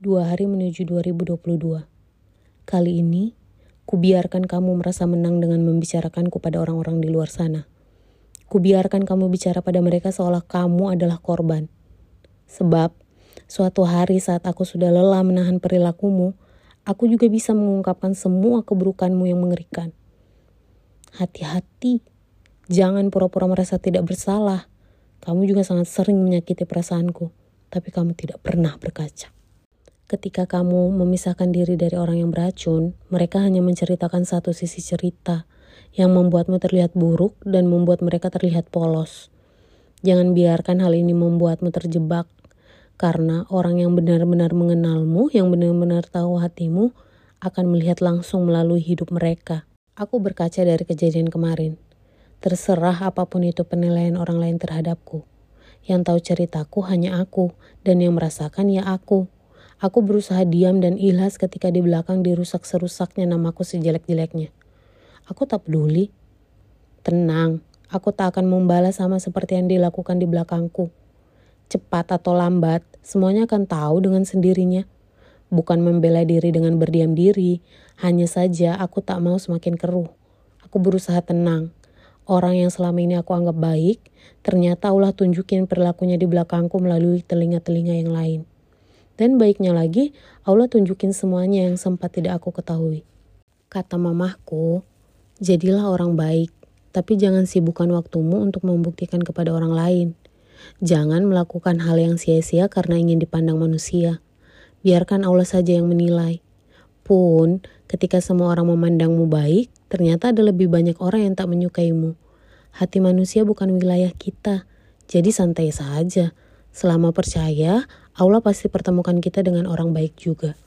dua hari menuju 2022. Kali ini, kubiarkan kamu merasa menang dengan membicarakanku pada orang-orang di luar sana. Kubiarkan kamu bicara pada mereka seolah kamu adalah korban. Sebab, suatu hari saat aku sudah lelah menahan perilakumu, aku juga bisa mengungkapkan semua keburukanmu yang mengerikan. Hati-hati, jangan pura-pura merasa tidak bersalah. Kamu juga sangat sering menyakiti perasaanku tapi kamu tidak pernah berkaca. Ketika kamu memisahkan diri dari orang yang beracun, mereka hanya menceritakan satu sisi cerita yang membuatmu terlihat buruk dan membuat mereka terlihat polos. Jangan biarkan hal ini membuatmu terjebak, karena orang yang benar-benar mengenalmu, yang benar-benar tahu hatimu, akan melihat langsung melalui hidup mereka. Aku berkaca dari kejadian kemarin. Terserah apa pun itu penilaian orang lain terhadapku. Yang tahu ceritaku hanya aku, dan yang merasakan ya aku. Aku berusaha diam dan ikhlas ketika di belakang dirusak serusaknya namaku sejelek-jeleknya. Aku tak peduli. Tenang, aku tak akan membalas sama seperti yang dilakukan di belakangku. Cepat atau lambat, semuanya akan tahu dengan sendirinya. Bukan membela diri dengan berdiam diri, hanya saja aku tak mau semakin keruh. Aku berusaha tenang, Orang yang selama ini aku anggap baik, ternyata Allah tunjukin perilakunya di belakangku melalui telinga-telinga yang lain. Dan baiknya lagi, Allah tunjukin semuanya yang sempat tidak aku ketahui. Kata mamahku, jadilah orang baik, tapi jangan sibukkan waktumu untuk membuktikan kepada orang lain. Jangan melakukan hal yang sia-sia karena ingin dipandang manusia. Biarkan Allah saja yang menilai. Pun, ketika semua orang memandangmu baik, ternyata ada lebih banyak orang yang tak menyukaimu. Hati manusia bukan wilayah kita, jadi santai saja. Selama percaya, Allah pasti pertemukan kita dengan orang baik juga.